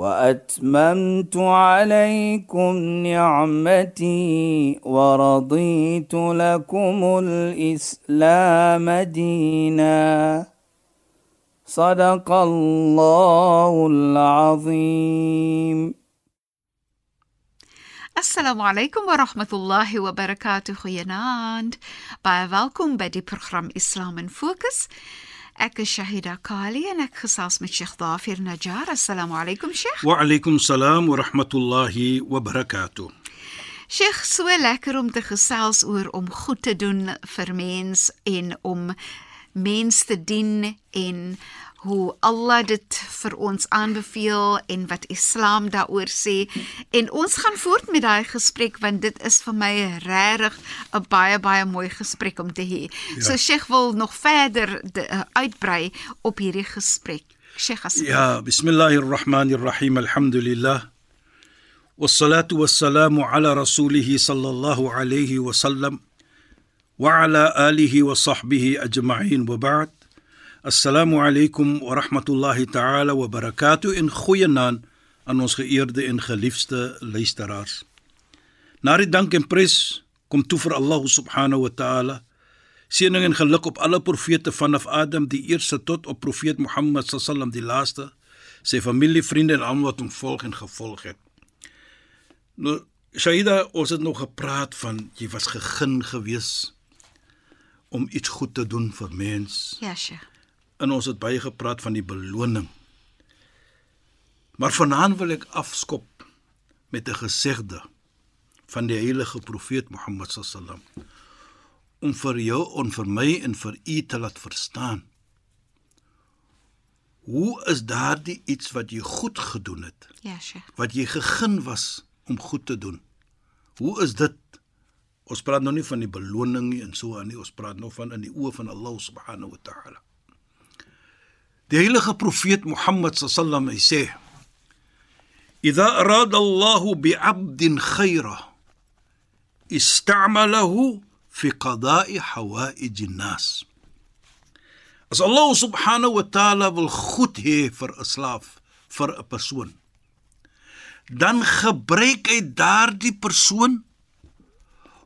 واتممت عليكم نعمتي ورضيت لكم الاسلام دينا صدق الله العظيم Assalamu alaykum wa rahmatullahi wa barakatuh. Goeienaand. Baie welkom by die program Islam in Fokus. Ek is Shahida Kali en ek gesels met Sheikh Dafir Najjar. Assalamu alaykum Sheikh. Wa alaykum salaam wa rahmatullahi wa barakatuh. Sheikh, so lekker om te gesels oor om goed te doen vir mens en om mens te dien en hoe Allah dit vir ons aanbeveel en wat Islam daaroor sê. En ons gaan voort met daai gesprek want dit is vir my regtig 'n baie baie mooi gesprek om te hê. Ja. So Sheikh wil nog verder de, uh, uitbrei op hierdie gesprek. Sheikh asseblief. Ja, bismillahirrahmanirrahim. Alhamdulillah. والصلاه والسلام على رسوله صلى الله عليه وسلم وعلى اله وصحبه اجمعين وبعد Assalamu alaykum wa rahmatullahi ta'ala wa barakatuh in goeienaand aan ons geëerde en geliefde luisteraars. Na die dank en prys kom toe vir Allah subhanahu wa ta'ala. Seëning en geluk op alle profete vanaf Adam die eerste tot op profeet Mohammed sallam die laaste, sy familie, vriende en almal wat hom volg en gevolg het. Nou Shaida, ons het nog gepraat van jy was gegeen gewees om iets goed te doen vir mens. Ja, Sheikh en ons het baie gepraat van die beloning. Maar vanaand wil ek afskop met 'n gesegde van die heilige profeet Mohammed sallam om vir jou en vir my en vir u te laat verstaan. Hoe is daardie iets wat jy goed gedoen het? Ja, Sheikh. Wat jy gegeen was om goed te doen. Hoe is dit? Ons praat nou nie van die beloning nie en so aan nie, ons praat nou van in die oë van Allah subhanahu wa ta'ala. Die heilige profeet Mohammed sallam hy sê: "Idha arada Allah bi'abdin khayra ista'malahu fi qada'i hawa'ij an-nas." As Allah subhanahu wa ta'ala wil goed hê vir 'n slaaf, vir 'n persoon, dan gebruik hy daardie persoon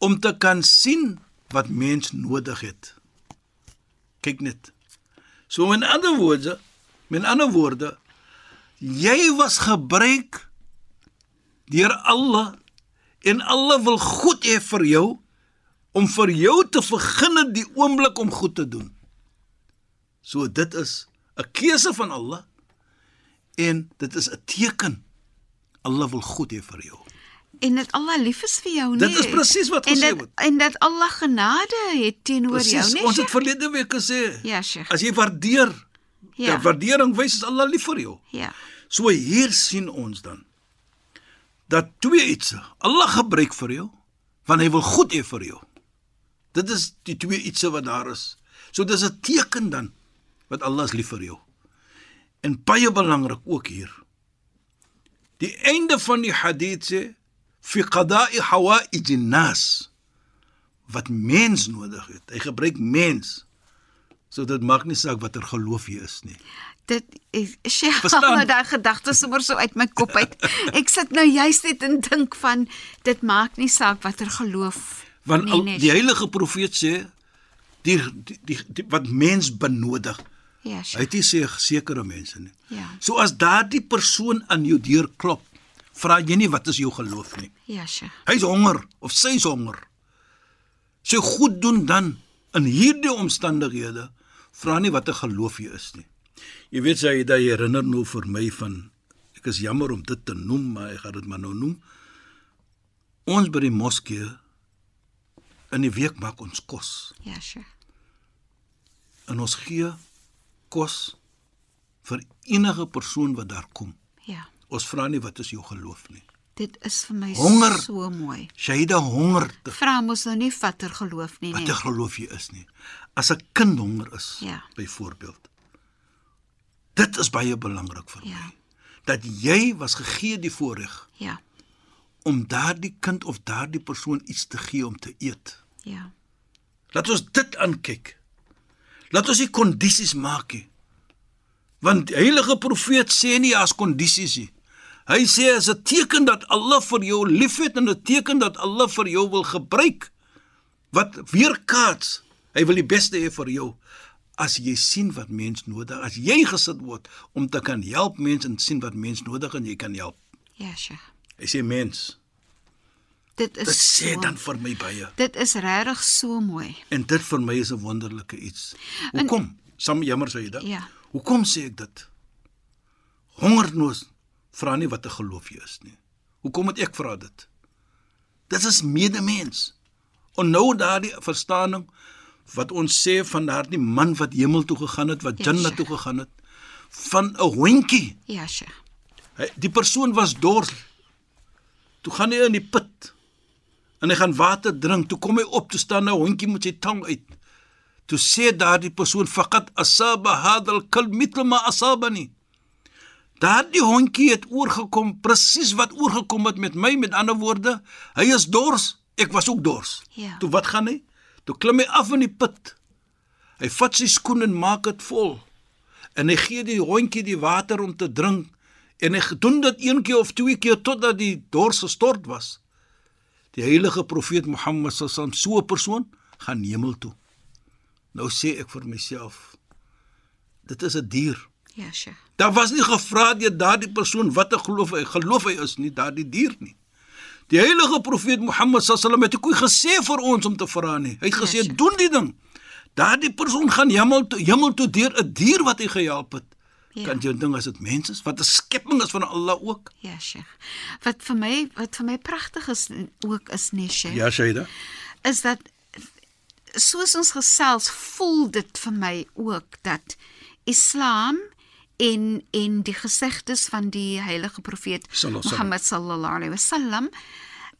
om te kan sien wat mens nodig het. Kyk net. So in ander woorde, met ander woorde, jy was gebruik deur Allah en Allah wil goed hê vir jou om vir jou te begin die oomblik om goed te doen. So dit is 'n keuse van Allah en dit is 'n teken Allah wil goed hê vir jou. En dat Allah lief is vir jou, nee. Dit is presies wat gesê word. En dat Allah genade het teenoor jou, nee. Ons het verlede week gesê. Ja, Sheikh. As jy waardeer, ja. dat waardering wys is Allah lief vir jou. Ja. So hier sien ons dan dat twee iets Allah gebruik vir jou want hy wil goed hê vir jou. Dit is die twee iets wat daar is. So dis 'n teken dan wat Allah is lief vir jou. En baie belangrik ook hier. Die einde van die hadith sê fi qada'i hawa'ij an-nas wat mens nodig het. Hy gebruik mens. So dit maak nie saak watter geloof jy is nie. Dit is Sheikh nou daai gedagtes sommer so uit my kop uit. Ek sit nou juist net en dink van dit maak nie saak watter geloof want nee, nee, die heilige profeet sê die, die, die, die wat mens benodig. Ja, Hy het nie sê sekere mense nie. Ja. So as daardie persoon aan jou deur klop, vra jy nie wat is jou geloof nie. Ja, Sheikh. Hy's honger of sy's honger. Sy goed doen dan in hierdie omstandighede vra nie wat 'n geloof jy is nie. Jy weet sy dat jy herinner nou vir my van ek is jammer om dit te noem, maar ek gaan dit maar nou noem. Ons by die moskee in die week maak ons kos. Ja, Sheikh. En ons gee kos vir enige persoon wat daar kom. Ons vra nie wat is jou geloof nie. Dit is vir my Honger. so mooi. Shaida honger Vra mos nou nie watter geloof nie, wat nee. jy geloof jy is nie. As 'n kind honger is, Ja. byvoorbeeld. Dit is baie belangrik vir Ja. my. Dat jy was gegee die voorreg Ja. om daardie kind of daardie persoon iets te gee om te eet. Ja. Laat ons dit aankyk. Laat ons nie kondisies maak nie. Want die heilige profeet sê nie as kondisies nie. Hy sê as 'n teken dat Allah vir jou liefhet en 'n teken dat Allah vir jou wil gebruik wat weerkaats. Hy wil die beste hê vir jou. As jy sien wat mens nodig, as jy gesit word om te kan help mense en sien wat mens nodig en jy kan help. Ja, Sheikh. Hy sê mens, Dit is dit sê so, dan vir my baie. Dit is regtig so mooi. En dit vir my is 'n wonderlike iets. Hoekom? Sam jammer sê jy dit. Ja. Hoekom sê ek dit? Hongernoos vra nie wat 'n geloof jy is nie. Hoekom moet ek vra dit? Dit is medemens. En nou daardie verstaaning wat ons sê van daardie man wat hemel toe gegaan het, wat Ja, Jannah toe gegaan het, van 'n hondjie. Ja. Hy die persoon was dors. Toe gaan hy in die put en hy gaan water drink. Toe kom hy op te staan, 'n hondjie met sy tong uit. Toe sê daardie persoon faqat asaba hadal kalb mithl ma asabani. Daardie hondjie het oorgekom presies wat oorgekom het met my met ander woorde, hy is dors, ek was ook dors. Ja. Toe wat gaan hy? Toe klim hy af in die put. Hy vat sy skoen en maak dit vol. En hy gee die hondjie die water om te drink en hy doen dit een keer of twee keer totdat die dors gestort was. Die heilige profeet Mohammed sallam so 'n persoon gaan hemel toe. Nou sê ek vir myself dit is 'n dier. Ja, Sheikh. Daar was nie gevra deur daardie persoon wat 'n geloof hy geloof hy is nie, daardie dier nie. Die heilige profeet Mohammed sallam het ook gesê vir ons om te vra nie. Hy het gesê Yes. doen die ding. Daardie persoon gaan hemel toe, hemel toe deur 'n dier wat hy gehelp het. Ja. Kan jy dink as dit mens is wat 'n skepping is van Allah ook? Ja, Sheikh. Wat vir my wat vir my pragtig is ook is nee, Sheikh, Ja, Shaida. is dat soos ons gesels, voel dit vir my ook dat Islam en en die gesegdes van die heilige profeet Mohammed sallallahu alaihi wasallam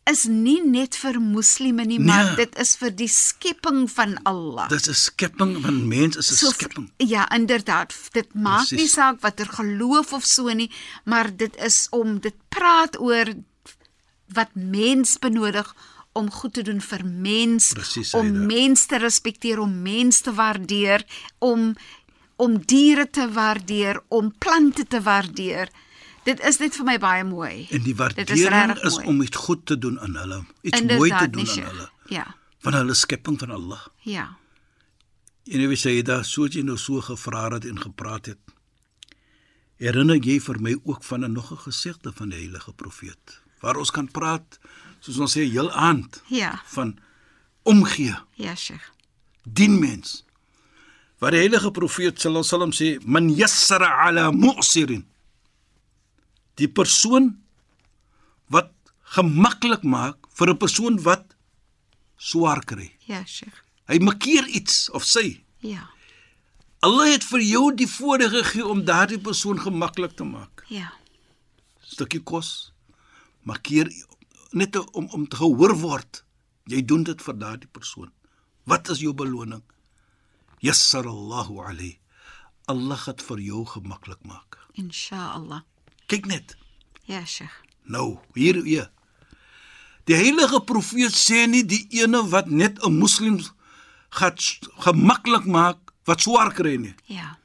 is nie net vir moslime nie, Nee. maar dit is vir die skepping van Allah. Dis 'n skepping, want mens is 'n So- skepping. Ja, inderdaad. Dit maak nie Presies. saak watter geloof of so nie, maar dit is om dit praat oor wat mens benodig om goed te doen vir mens, Presies, om Aida. mens te respekteer, om mens te waardeer, om om diere te waardeer, om plante te waardeer. Dit is net vir my baie mooi. En die waardering is, mooi. om iets goed te doen aan hulle, iets mooi te Inderdaad, doen aan hulle, Ja. van hulle skepping van Allah. Ja. En jy sê daar soos jy nou so gevra het en gepraat het. Herinner jy vir my ook van 'n nog 'n gesegde van die heilige profeet waar ons kan praat soos ons sê heel aand Ja. van omgee, Ja, Sheikh. dien mens. Waar die heilige profeet sallallahu alaihi wasallam sê man yassara ala mu'sirin. Die persoon wat gemaklik maak vir 'n persoon wat swaar kry. Ja, Sheikh. Hy makkeer iets of sy Ja. Allah het vir jou die voorreg gegee om daardie persoon gemaklik te maak. Ja. Stukkie kos. Maar keer net om om te gehoor word. Jy doen dit vir daardie persoon. Wat is jou beloning? Yassarallahu alayhi. Allah het vir jou gemaklik maak. Inshallah. Kyk net. Ja, Sheikh. Nou, hier hier. Die heilige profeet sê nie die ene wat net 'n moslim gaan s- gemaklik maak wat swaar kry nie. Ja.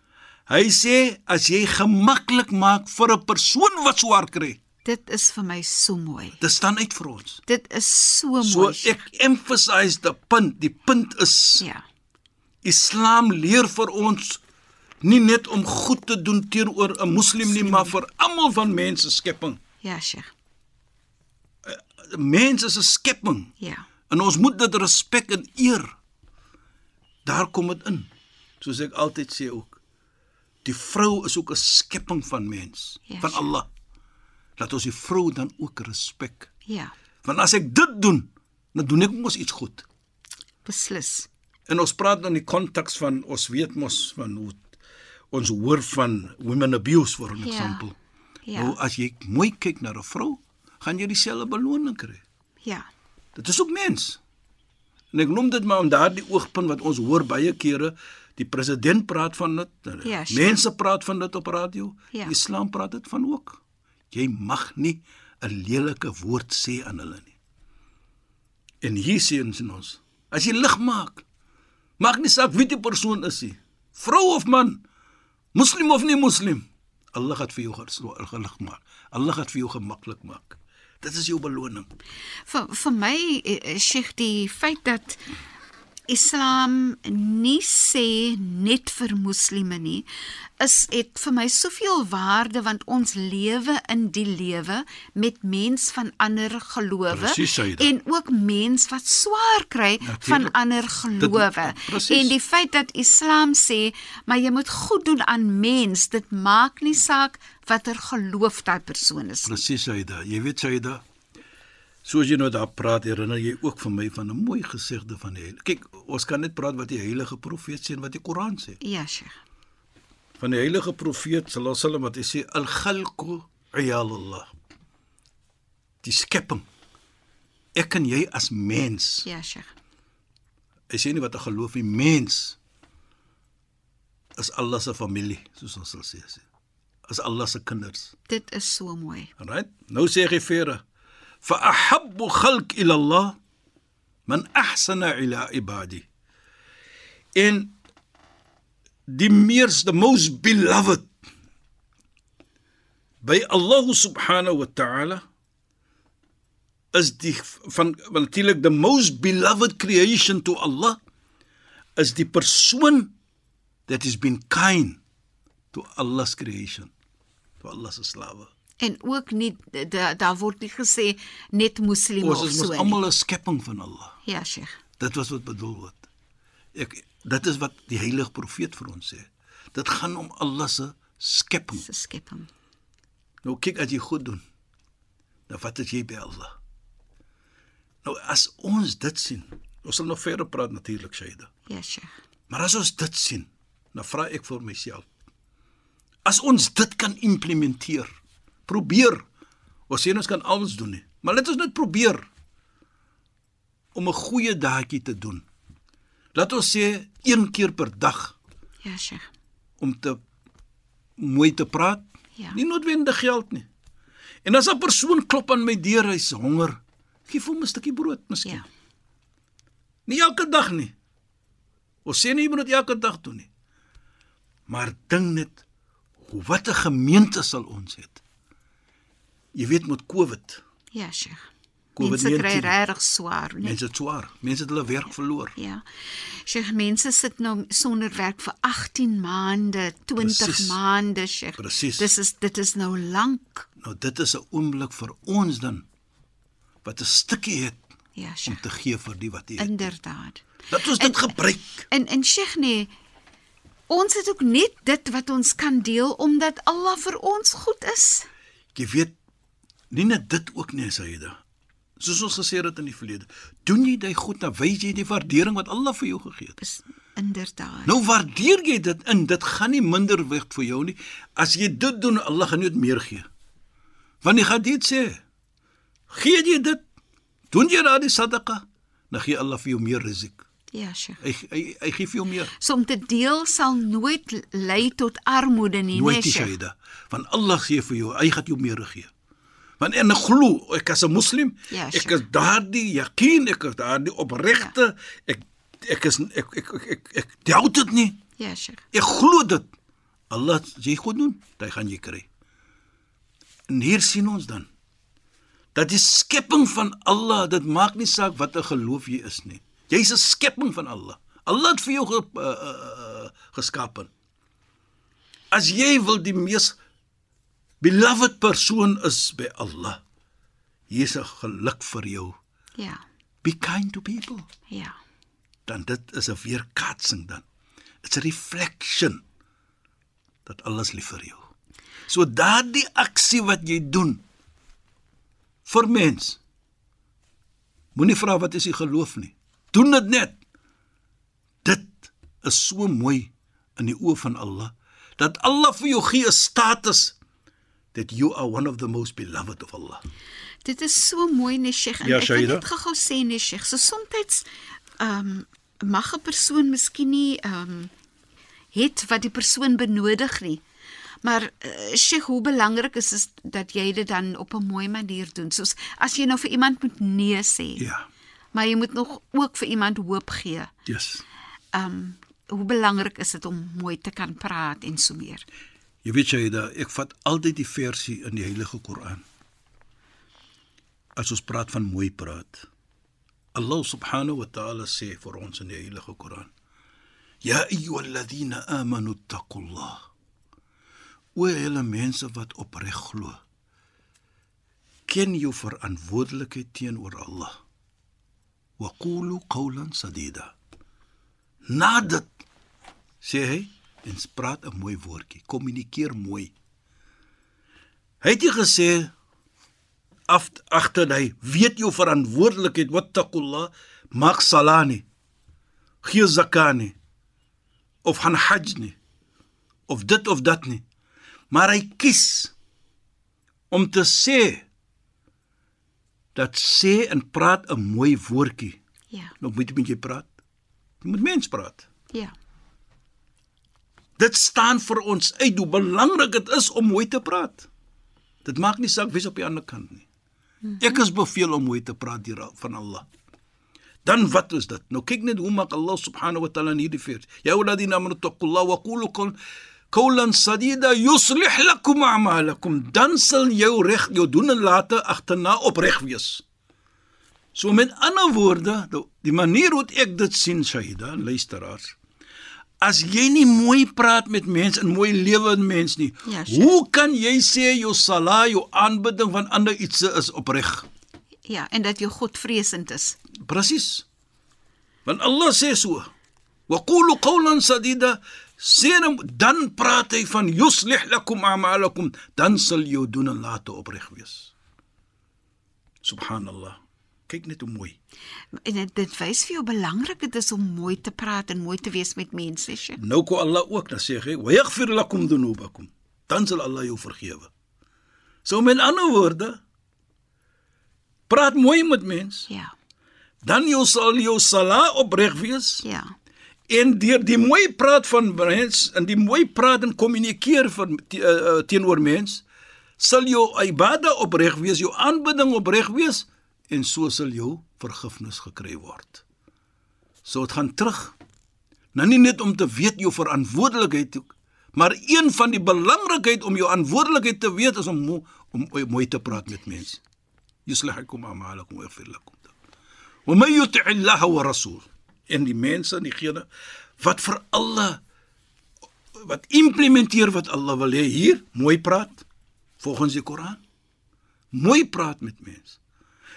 Hy sê as jy gemaklik maak vir 'n persoon wat swaar kry, Dit is vir my so mooi. dit staan uit vir ons. Dit is so So mooi. ek emphasize die punt. Die punt is ja. Islam leer vir ons nie net om goed te doen teenoor 'n moslim nie, maar vir almal van mense skepping. Ja, Sheikh. Mens is 'n skepping Ja. en ons moet dit respek en eer. Daar kom dit in. Soos ek altyd sê ook. Die vrou is ook 'n skepping van mens, Ja, van. Allah. Laat ons die vrou dan ook respek. Ja. Want as ek dit doen, dan doen ek mos iets goed. Beslis. En ons praat dan die konteks van ons weet mos van hoe ons hoor van women abuse for Ja. example. Ja. Nou as jy mooi kyk na 'n vrou, gaan jy dieselfde beloning kry. Ja. Dit is ook mens. En ek noem dit maar om daardie oogpunt wat ons hoor baie kere, die president praat van dit, Ja, sure. mense praat van dit op radio, Ja. die Islam praat dit van ook. Jy mag nie 'n lelike woord sê aan hulle nie. En hier sien ons, as jy lig maak, maak nie saak wie die persoon is nie, vrou of man, moslim of nie moslim, Allah gaan vir jou gelig maak. Allah gaan vir jou gemaklik maak. Dit is jou beloning. Vir vir my eh, Sheikh die feit dat Islam nie sê net vir moslime nie is het vir my soveel waarde want ons lewe in die lewe met mens van ander gelowe en ook mens wat swaar kry Natuurlijk. van ander gelowe. En die feit dat Islam sê maar jy moet goed doen aan mens, dit maak nie saak watter geloof daai persoon is. Presies Saida. Jy weet Saida, soos jy nou daar praat, herinner jy ook vir my van 'n mooi gesegde van die Heilige. Kyk, ons kan net praat wat die heilige profeet sê en wat die Koran sê. Ja, Sheikh. Van die heilige profeet sallallahu alaihi wasallam wat hy sê al-khalqu iyalullah. Die skepping. Ek en jy as mens. Ja, Sheikh. Hy sê nie wat 'n geloof nie, mens is Allah se familie, soos ons sal sê. Is Allah se kinders. Dit is so mooi. Alright. Nou sê hy verder. Fa ahabbu khalq ila Allah man ahsana ila ibadi. En die meers the most beloved by Allah subhanahu wa ta'ala is die van natuurlik the most beloved creation to Allah is die persoon that has been kind to Allah's creation to Allah's slawe. En ook nie da, daar word nie gesê net moslime Ons of is so nie. almal 'n skepping van Allah. Ja, Sheikh. Dit was wat bedoel word. Ek dit is wat die heilige profeet vir ons sê. Dit gaan om Allah se skepping. Se skepping. Nou kyk as jy goed doen. Dan vat dit jy by Allah. Nou as ons dit sien, ons sal nog verder praat natuurlik Shaida. Ja, Sheikh. Maar as ons dit sien, dan vra ek vir myself. As ons dit kan implementeer, probeer. Ons sê ons kan alles doen nie, maar laat ons net probeer om 'n goeie daadjie te doen. Laat ons sê een keer per dag Ja, Sheikh. om te mooi te praat. Ja. Nie noodwendig geld nie. En as 'n persoon klop aan my deur, hy's honger, gee hom 'n stukkie brood miskien. Ja. Nie elke dag nie. Ons sê nie jy moet dit elke dag doen nie. Maar dink net hoe wat 'n gemeente sal ons het. Jy weet met COVID, Ja, Sheikh. COVID-19. Mense kry regtig swaar, nee. mense het swaar, mense het hulle werk verloor. Ja. Sheikh, mense sit nou sonder werk vir 18 maande, 20 Presies. maande, Sheikh. Presies. Dis is dit is nou lank. Nou dit is 'n oomblik vir ons dan wat 'n stukkie het Ja, om te gee vir die wat het. Inderdaad. Dat ons dit gebruik. En en Sheikh nee, ons het ook net dit wat ons kan deel omdat Allah vir ons goed is. Jy weet nie net dit ook nie, Saida. Soos ons gesê het in die verlede, doen jy dit goed, dan wys jy die waardering wat Allah vir jou gegee het. Is inderdaad. Nou waardeer jy dit in. Dit gaan nie minder weg vir jou nie. As jy dit doen, Allah gaan net meer gee. Want hy gaan dit sê. Gee jy dit, doen jy daardie sadaqa, dan gee Allah vir jou meer risik. Ja, Sheikh. Hy hy, hy gee jou meer. So om te deel sal nooit lei tot armoede nie, Nooit nee, Sheikh. Shaida. Want Allah gee vir jou, hy gaan jou meer gee. Want en ek glo, ek as 'n moslim, Ja, ek sure. is daardie yaqeen, ek is daardie opregte, ek ek is ek ek ek ek, ek doubt dit nie. Ja, Sheikh. Ek glo dit. Allah jy goed doen, dan gaan jy kry. En hier sien ons dan dat die skepping van Allah, dit maak nie saak watter geloof jy is nie. Jy's 'n skepping van Allah. Allah het vir jou ge, uh, uh, geskape. As jy wil die mees beloved persoon is by Allah, hier's 'n geluk vir jou. Ja. Be kind to people. Ja. dan dit is 'n weerkaatsing dan. It's a reflection dat alles lief vir jou. So daardie aksie wat jy doen vir mens. Moenie vra wat is die geloof nie. Doen dit net. Dit is so mooi in die oë van Allah dat Allah vir jou gee 'n status that you are one of the most beloved of Allah. Dit is so mooi nee Sheikh Ja, ek wil net gou-gou sê nee Sheikh, so soms ehm um, mag 'n persoon miskien nie ehm um, het wat die persoon benodig nie. Maar uh, Sheikh, hoe belangrik is is dat jy dit dan op 'n mooi manier doen. Soos as jy nou vir iemand moet nee sê. Ja. Maar jy moet nog ook vir iemand hoop gee. Yes. Ehm um, hoe belangrik is dit om mooi te kan praat en so meer. Jy weet jy dat ek vat altyd die versie in die Heilige Koran. As ons praat van mooi praat. Allah subhanahu wa ta'ala sê vir ons in die Heilige Koran: Ya ayyuhalladhina amanu taqullah. O julle mense wat opreg glo. Ken jou verantwoordelikheid teenoor Allah. Wa qulu qawlan sadida. Nadat sê hy en praat 'n mooi woordjie, kommunikeer mooi. Hy het nie gesê af agter hy weet jou verantwoordelikheid wattaqullah maak salani gee zakani of gaan hajj nie of dit of dat nie maar hy kies om te sê dat sê en praat 'n mooi woordjie Ja. nou moet jy met jy praat jy moet mens praat Ja. Dit staan vir ons uit hoe belangrik dit is om mooi te praat. Dit maak nie saak wie's op die ander kant nie. Ek is beveel om mooi te praat hier van Allah. Dan wat is dit? Nou kyk net hoe maak Allah subhanahu wa ta'ala hierdie vers. Ya alladhina amanu taqullaha wa qulu qawlan sadida yuslih lakum a'malakum. Dan sal jou reg jou doen en late agterna opreg wees. So met ander woorde, nou, die manier hoe ek dit sien, Shahida, luisteraars, As jy nie mooi praat met mense en mooi lewe met mense nie, Ja, sure. hoe kan jy sê jou sala, jou aanbidding van ander iets is opreg? Ja, en dat jy Godvreesend is. Presies. Want Allah sê so: "Wa qulu qawlan sadida" sê dan, dan praat hy van yuslih lakum a'malakum, dan sal jou doen en late opreg wees. Subhanallah. Kyk net hoe mooi. En dit, dit wys vir jou belangrik dit is om mooi te praat en mooi te wees met mense, Sheikh. Nou kom Allah ook dan sê hy: "Wa yaghfir lakum dhunubakum." Dan sal Allah jou vergewe. So met ander woorde, praat mooi met mense, Ja. dan jou sal jou sala opreg wees. Ja. En deur die mooi praat van mens en die mooi praat en kommunikeer van te, uh, teenoor mens, sal jou ibada opreg wees, jou aanbidding opreg wees en so sal jou vergifnis gekry word. So dit gaan terug. Nou nie net om te weet jou verantwoordelikheid, ook, maar een van die belangrikheid om jou verantwoordelikheid te weet is om mo om mooi te praat met mense. Yuslahikum a'malakum wa yaghfir lakum. Wa may yuti' Allah wa rasul en die mense en diegene wat vir Allah wat implementeer wat Allah wil hê hier, mooi praat volgens die Koran. Mooi praat met mense.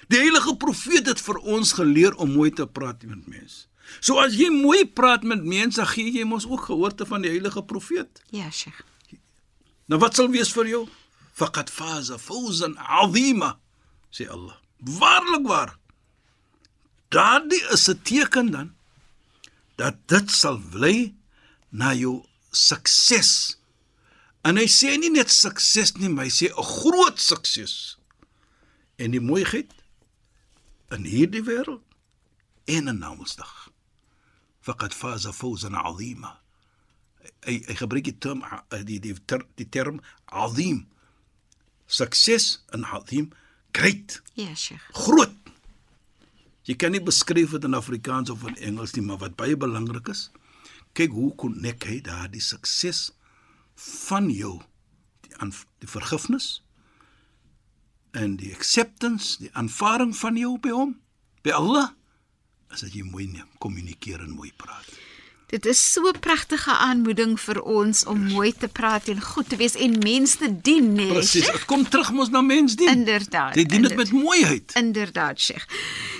Die heilige profeet het vir ons geleer om mooi te praat met mense. So as jy mooi praat met mense, gee jy mos ook gehoorte van die heilige profeet. Ja, Sheikh. Nou wat sal wees vir jou? Faqad faza fawzan 'azima, sê Allah. Waarlik waar. Daardie is 'n teken dan dat dit sal lei na jou sukses. En hy sê nie net sukses nie, maar hy sê 'n groot sukses. En die mooiheid in hierdie wêreld en in Namedsdag. Faqad faza fawzan 'azima hy hy gebruik die term eh, die die ter, die term azim sukses in azim great Ja, Sheikh. groot jy kan nie beskryf dit in Afrikaans of in Engels nie maar wat baie belangrik is kyk hoe konnek hy daardie sukses van jou die aan die vergifnis en die acceptance die aanvaarding van jou by hom by Allah as dat jy mooi neem kommunikeer en mooi praat Dit is so 'n pragtige aanmoeding vir ons om mooi te praat en goed te wees en mense te dien, nee. Presies, dit kom terug mos na mens dien. Inderdaad, Jy dien dit met mooiheid. Inderdaad, Sheikh.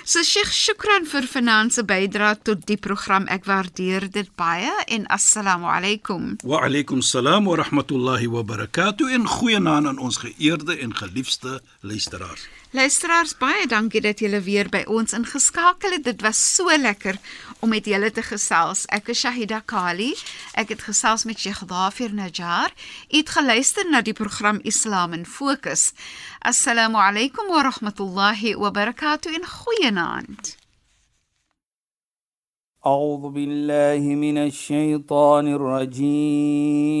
So Sheikh, shukran vir finansie bydra tot die program. Ek waardeer dit baie en assalamu alaykum. Wa alaykum salaam wa rahmatullahi wa barakatuh en goeienaand aan ons geëerde en geliefde luisteraars. Luisteraars, baie dankie dat julle weer by ons ingeskakel het. Dit was so lekker om met julle te gesels. Ek is Shahida Kali. Ek het gesels met Sheikh Dafir Najjar. U het geluister na die program Islam in Fokus. Assalamu alaykum wa rahmatullahi wa barakatuh in goeienaand. أعوذ بالله من الشيطان الرجيم